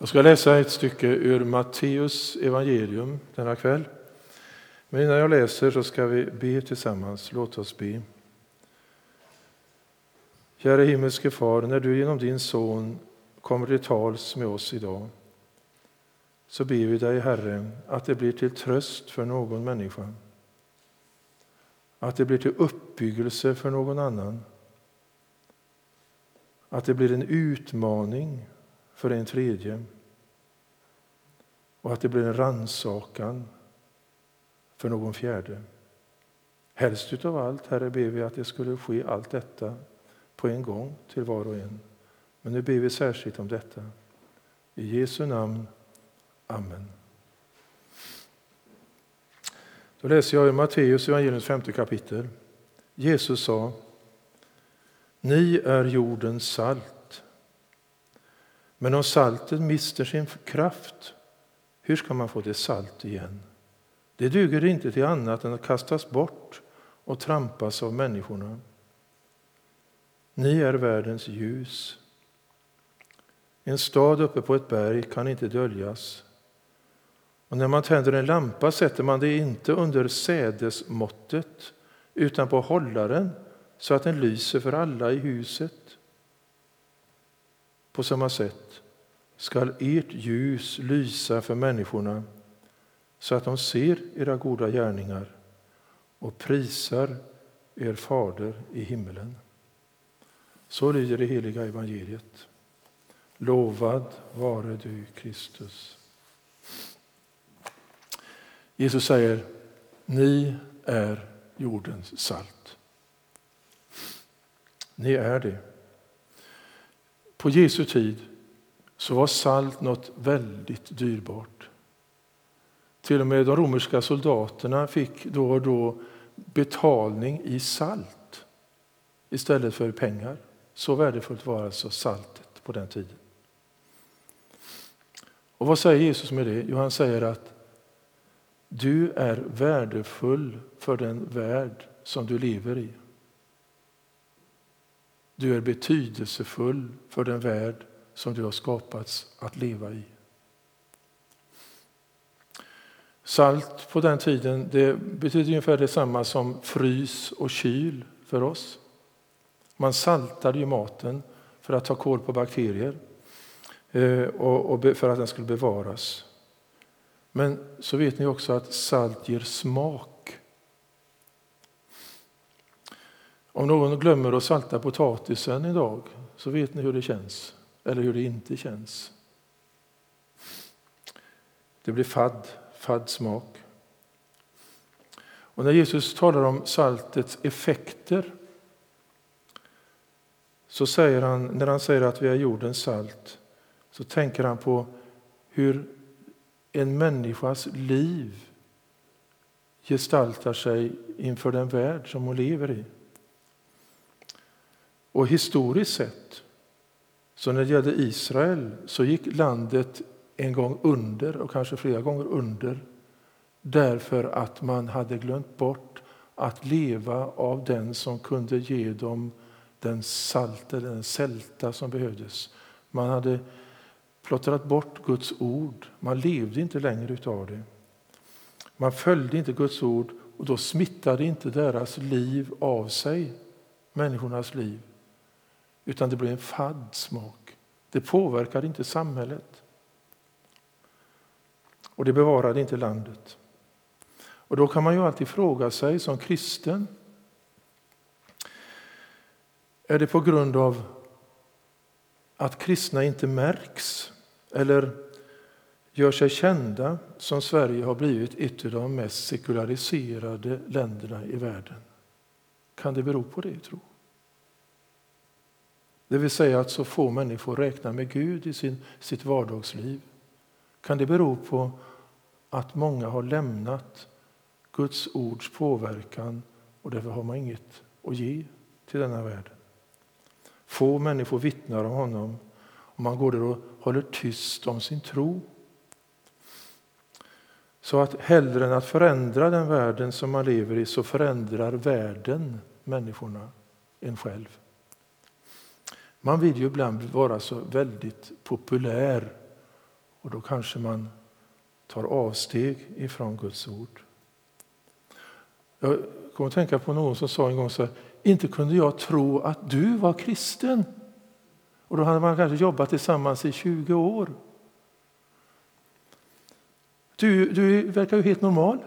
Jag ska läsa ett stycke ur Matteus evangelium denna kväll. Men innan jag läser så ska vi be tillsammans. Låt oss be. Kära himmelske Far, när du genom din son kommer till tals med oss idag så ber vi dig, Herre, att det blir till tröst för någon människa. Att det blir till uppbyggelse för någon annan. Att det blir en utmaning för en tredje. Och att det blir en ransakan för någon fjärde. Helst utav allt, Herre, ber vi att det skulle ske allt detta på en gång till var och en. Men nu ber vi särskilt om detta. I Jesu namn. Amen. Då läser jag i Matteus evangeliums femte kapitel. Jesus sa Ni är jordens salt. Men om saltet mister sin kraft, hur ska man få det salt igen? Det duger inte till annat än att kastas bort och trampas av människorna. Ni är världens ljus. En stad uppe på ett berg kan inte döljas. Och när man tänder en lampa sätter man det inte under sädesmåttet utan på hållaren så att den lyser för alla i huset. På samma sätt skall ert ljus lysa för människorna så att de ser era goda gärningar och prisar er fader i himmelen. Så lyder det heliga evangeliet. Lovad vare du, Kristus. Jesus säger, ni är jordens salt. Ni är det. På Jesu tid så var salt något väldigt dyrbart. Till och med de romerska soldaterna fick då och då betalning i salt istället för pengar. Så värdefullt var alltså saltet på den tiden. Och vad säger Jesus med det? Jo, han säger att du är värdefull för den värld som du lever i. Du är betydelsefull för den värld som du har skapats att leva i. Salt på den tiden det betyder ungefär detsamma som frys och kyl för oss. Man saltade ju maten för att ta koll på bakterier eh, och för att den skulle bevaras. Men så vet ni också att salt ger smak. Om någon glömmer att salta potatisen idag så vet ni hur det känns, eller hur det inte känns. Det blir fadd, fadd smak. Och när Jesus talar om saltets effekter så säger han, när han säger att vi är jordens salt, så tänker han på hur en människas liv gestaltar sig inför den värld som hon lever i. Och historiskt sett, så när det gällde Israel, så gick landet en gång under och kanske flera gånger under därför att man hade glömt bort att leva av den som kunde ge dem den salt eller den sälta som behövdes. Man hade plottrat bort Guds ord. Man levde inte längre utav det. Man följde inte Guds ord och då smittade inte deras liv av sig, människornas liv. Utan det blev en fadd smak. Det påverkade inte samhället. Och det bevarade inte landet. Och då kan man ju alltid fråga sig som kristen. Är det på grund av att kristna inte märks eller gör sig kända som Sverige har blivit ett av de mest sekulariserade länderna i världen. Kan det bero på det, tror det vill säga att så få människor räknar med Gud i sin, sitt vardagsliv. Kan det bero på att många har lämnat Guds ords påverkan och därför har man inget att ge till denna värld? Få människor vittnar om honom och man går där och håller tyst om sin tro. Så att hellre än att förändra den världen som man lever i så förändrar världen människorna, en själv. Man vill ju ibland vara så väldigt populär Och då kanske man tar avsteg ifrån Guds ord. Jag kommer att tänka på någon som sa en gång så här, inte kunde jag tro att du var kristen. Och då hade man kanske jobbat tillsammans i 20 år. Du, du verkar ju helt normal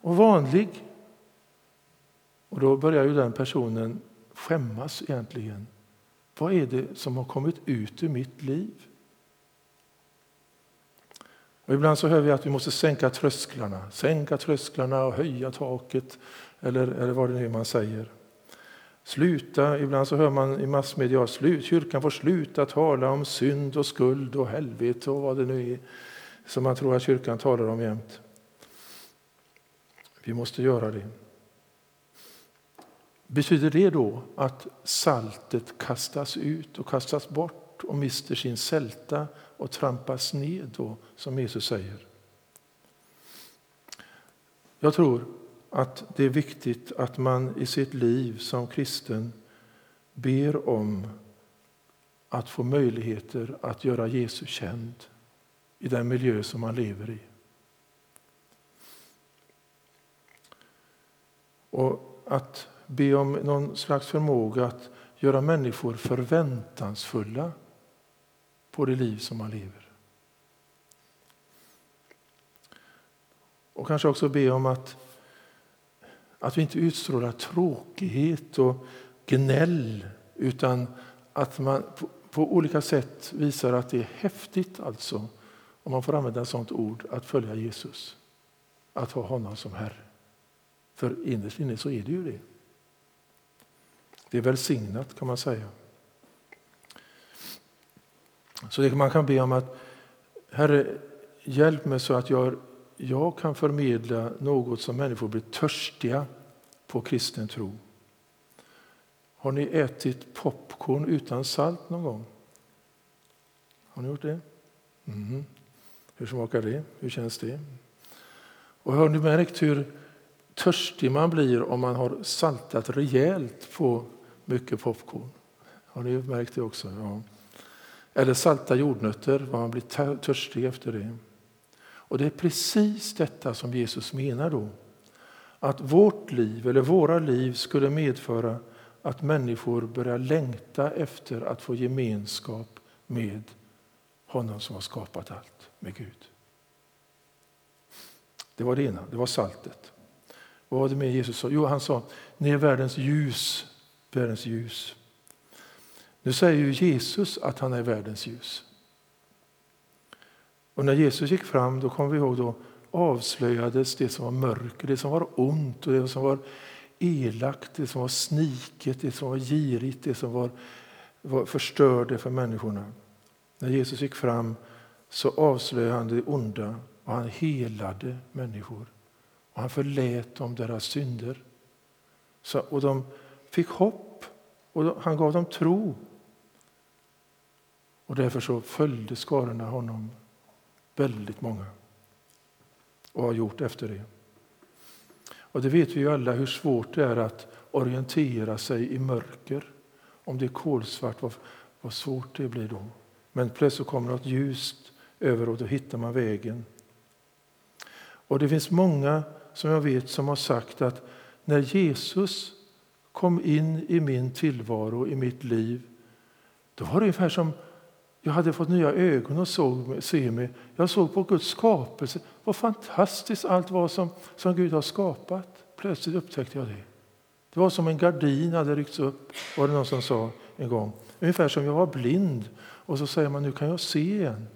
och vanlig. Och då börjar ju den personen skämmas egentligen. Vad är det som har kommit ut ur mitt liv? Och ibland så hör vi att vi måste sänka trösklarna, sänka trösklarna och höja taket, eller, eller vad det är man säger. Sluta, ibland så hör man i massmedia slut, kyrkan får sluta tala om synd och skuld och helvete och vad det nu är som man tror att kyrkan talar om jämt. Vi måste göra det. Betyder det då att saltet kastas ut och kastas bort och mister sin sälta och trampas ned då, som Jesus säger? Jag tror att det är viktigt att man i sitt liv som kristen ber om att få möjligheter att göra Jesus känd i den miljö som man lever i. Och att be om någon slags förmåga att göra människor förväntansfulla på det liv som man lever. Och kanske också be om att, att vi inte utstrålar tråkighet och gnäll utan att man på, på olika sätt visar att det är häftigt, alltså, om man får använda ett sådant ord, att följa Jesus. Att ha honom som Herre. För innerst inne så är det ju det. Det är välsignat kan man säga. Så det man kan be om att Herre, hjälp mig så att jag, jag kan förmedla något som människor blir törstiga på kristen tro. Har ni ätit popcorn utan salt någon gång? Har ni gjort det? Mm. Hur smakar det? Hur känns det? Och har ni märkt hur törstig man blir om man har saltat rejält på mycket popcorn. Har ni märkt det också? Ja. Eller salta jordnötter, vad man blir törstig efter det. Och det är precis detta som Jesus menar då. Att vårt liv, eller våra liv, skulle medföra att människor börjar längta efter att få gemenskap med honom som har skapat allt, med Gud. Det var det ena, det var saltet. Vad var det med Jesus sa? Jo, han sa, ni är världens ljus. Världens ljus. Nu säger ju Jesus att han är världens ljus. Och när Jesus gick fram, då kommer vi ihåg, då avslöjades det som var mörker, det som var ont och det som var elakt, det som var sniket, det som var girigt, det som var, var förstörde för människorna. När Jesus gick fram så avslöjade han det onda och han helade människor. Och han förlät dem deras synder. Så, och de fick hopp och han gav dem tro. Och därför så följde skarorna honom väldigt många och har gjort efter det. Och det vet vi ju alla hur svårt det är att orientera sig i mörker. Om det är kolsvart, vad, vad svårt det blir då. Men plötsligt kommer något ljust över och då hittar man vägen. Och det finns många som jag vet som har sagt att när Jesus kom in i min tillvaro, i mitt liv, då var det ungefär som jag hade fått nya ögon och såg, se mig. Jag såg på Guds skapelse. Vad fantastiskt allt var som, som Gud har skapat. Plötsligt upptäckte jag det. Det var som en gardin hade ryckts upp, var det någon som sa en gång. Ungefär som jag var blind och så säger man nu kan jag se igen.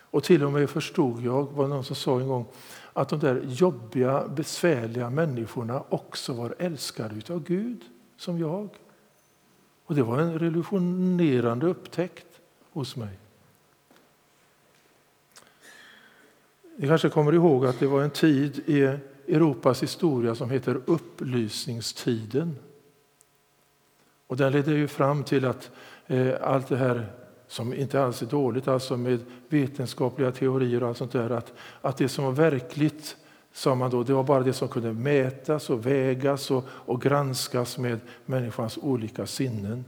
Och till och med förstod jag, var någon som sa en gång, att de där jobbiga, besvärliga människorna också var älskade av Gud, som jag. Och Det var en revolutionerande upptäckt hos mig. Ni kanske kommer ihåg att det var en tid i Europas historia som heter upplysningstiden. Och den ledde ju fram till att eh, allt det här som inte alls är dåligt, alltså med vetenskapliga teorier och allt sånt där, att, att det som var verkligt sa man då, det var bara det som kunde mätas och vägas och, och granskas med människans olika sinnen.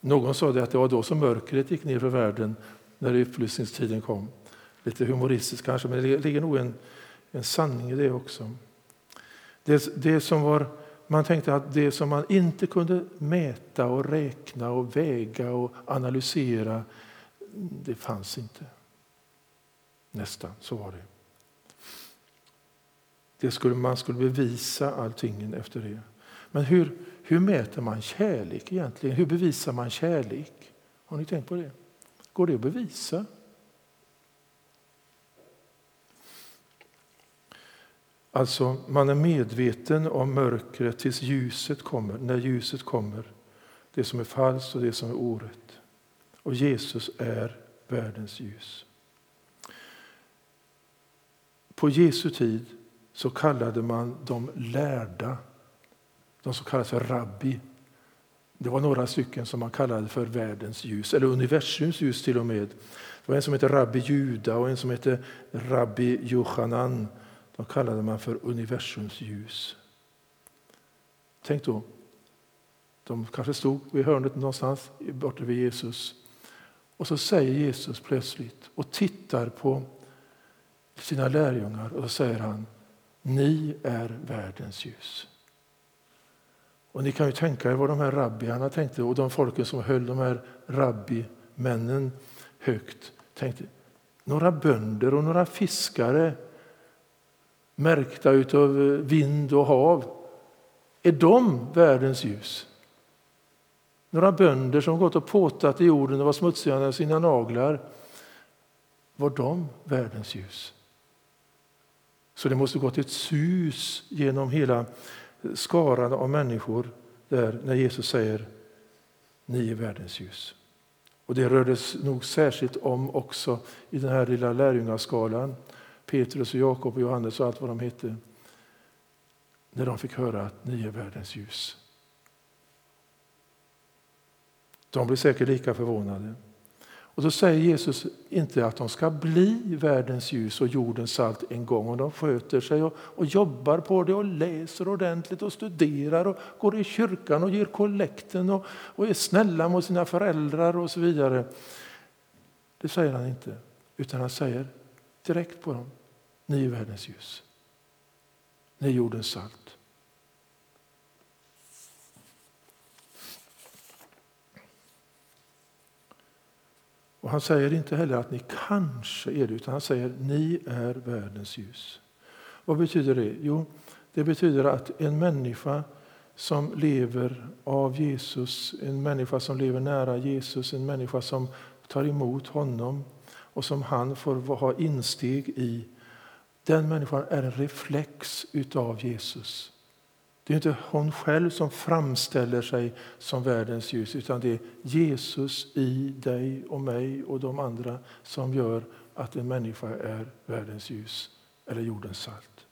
Någon sa det att det var då som mörkret gick ner för världen när upplysningstiden kom. Lite humoristiskt kanske, men det ligger nog en, en sanning i det också. Det, det som var, man tänkte att det som man inte kunde mäta och räkna och väga och analysera, det fanns inte. Nästan, så var det. det skulle, man skulle bevisa allting efter det. Men hur, hur mäter man kärlek egentligen? Hur bevisar man kärlek? Har ni tänkt på det? Går det att bevisa? Alltså, man är medveten om mörkret tills ljuset kommer, när ljuset kommer. Det som är falskt och det som är orätt. Och Jesus är världens ljus. På Jesu tid så kallade man de lärda, de som kallades för rabbi. Det var några stycken som man kallade för världens ljus, eller universums ljus till och med. Det var en som hette rabbi Juda och en som hette rabbi Johanan. De kallade man för universums ljus. Tänk då, de kanske stod vid hörnet någonstans borta vid Jesus. Och så säger Jesus plötsligt och tittar på sina lärjungar och så säger han Ni är världens ljus. Och ni kan ju tänka er vad de här rabbierna tänkte och de folken som höll de här rabbimännen högt tänkte. Några bönder och några fiskare märkta av vind och hav. Är de världens ljus? Några bönder som gått och påtat i jorden och var smutsiga med sina naglar. Var de världens ljus? Så det måste gått ett sus genom hela skaran av människor där när Jesus säger ni är världens ljus. Och det rördes nog särskilt om också i den här lilla lärjungaskalan. Petrus, och Jakob och Johannes och allt vad de hette. När de fick höra att ni är världens ljus. De blev säkert lika förvånade. Och så säger Jesus inte att de ska bli världens ljus och jordens salt en gång om de sköter sig och, och, jobbar på det och läser ordentligt och studerar och går i kyrkan och ger kollekten och, och är snälla mot sina föräldrar och så vidare. Det säger han inte, utan han säger direkt på dem. Ni är världens ljus. Ni är jordens salt. Och Han säger inte heller att ni kanske är det, utan han säger ni är världens ljus. Vad betyder det? Jo, det betyder att en människa som lever av Jesus, en människa som lever nära Jesus, en människa som tar emot honom och som han får ha insteg i, den människan är en reflex utav Jesus. Det är inte hon själv som framställer sig som världens ljus utan det är Jesus i dig och mig och de andra som gör att en människa är världens ljus eller jordens salt.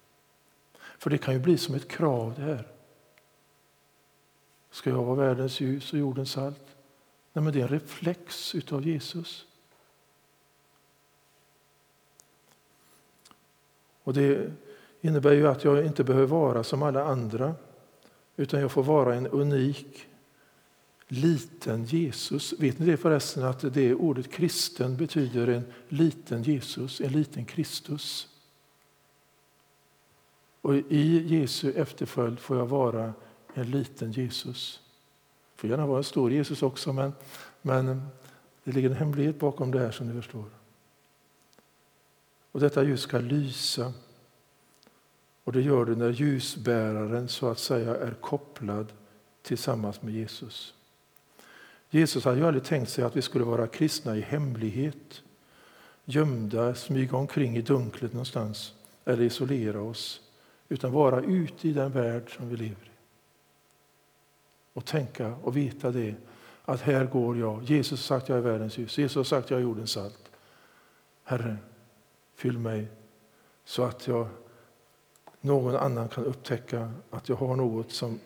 För det kan ju bli som ett krav det här. Ska jag vara världens ljus och jordens salt? Nej, men det är en reflex utav Jesus. Och det innebär ju att jag inte behöver vara som alla andra utan jag får vara en unik liten Jesus. Vet ni det förresten att det ordet kristen betyder en liten Jesus, en liten Kristus? Och i Jesu efterföljd får jag vara en liten Jesus. Jag får gärna vara en stor Jesus också, men, men det ligger en hemlighet bakom det här som ni förstår. Och detta ljus ska lysa och det gör det när ljusbäraren så att säga är kopplad tillsammans med Jesus. Jesus hade ju aldrig tänkt sig att vi skulle vara kristna i hemlighet, gömda, smyga omkring i dunklet någonstans eller isolera oss, utan vara ute i den värld som vi lever i. Och tänka och veta det, att här går jag. Jesus har sagt att jag är världens ljus, Jesus har sagt jag är jordens salt. Herre, fyll mig så att jag någon annan kan upptäcka att jag har något som,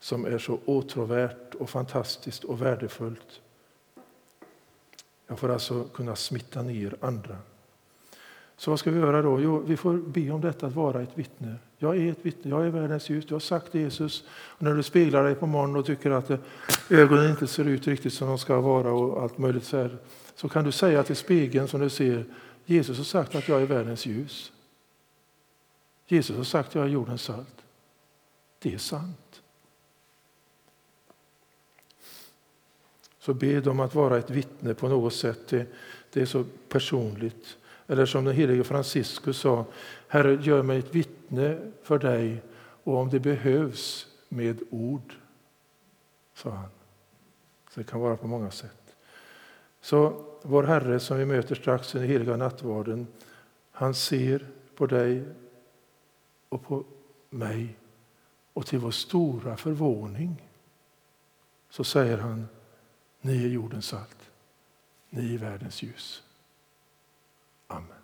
som är så åtråvärt och fantastiskt och värdefullt. Jag får alltså kunna smitta ner andra. Så vad ska vi göra då? Jo, vi får be om detta att vara ett vittne. Jag är ett vittne, jag är världens ljus. Du har sagt det Jesus. Och när du speglar dig på morgonen och tycker att eh, ögonen inte ser ut riktigt som de ska vara och allt möjligt så, här, så kan du säga till spegeln som du ser, Jesus har sagt att jag är världens ljus. Jesus har sagt att jag är jordens salt. Det är sant. Så be dem att vara ett vittne på något sätt. Det, det är så personligt. Eller som den helige Franciscus sa, Herre gör mig ett vittne för dig och om det behövs med ord, sa han. Så det kan vara på många sätt. Så vår Herre som vi möter strax i den heliga nattvarden, han ser på dig och på mig och till vår stora förvåning så säger han, ni är jordens salt, ni är världens ljus. Amen.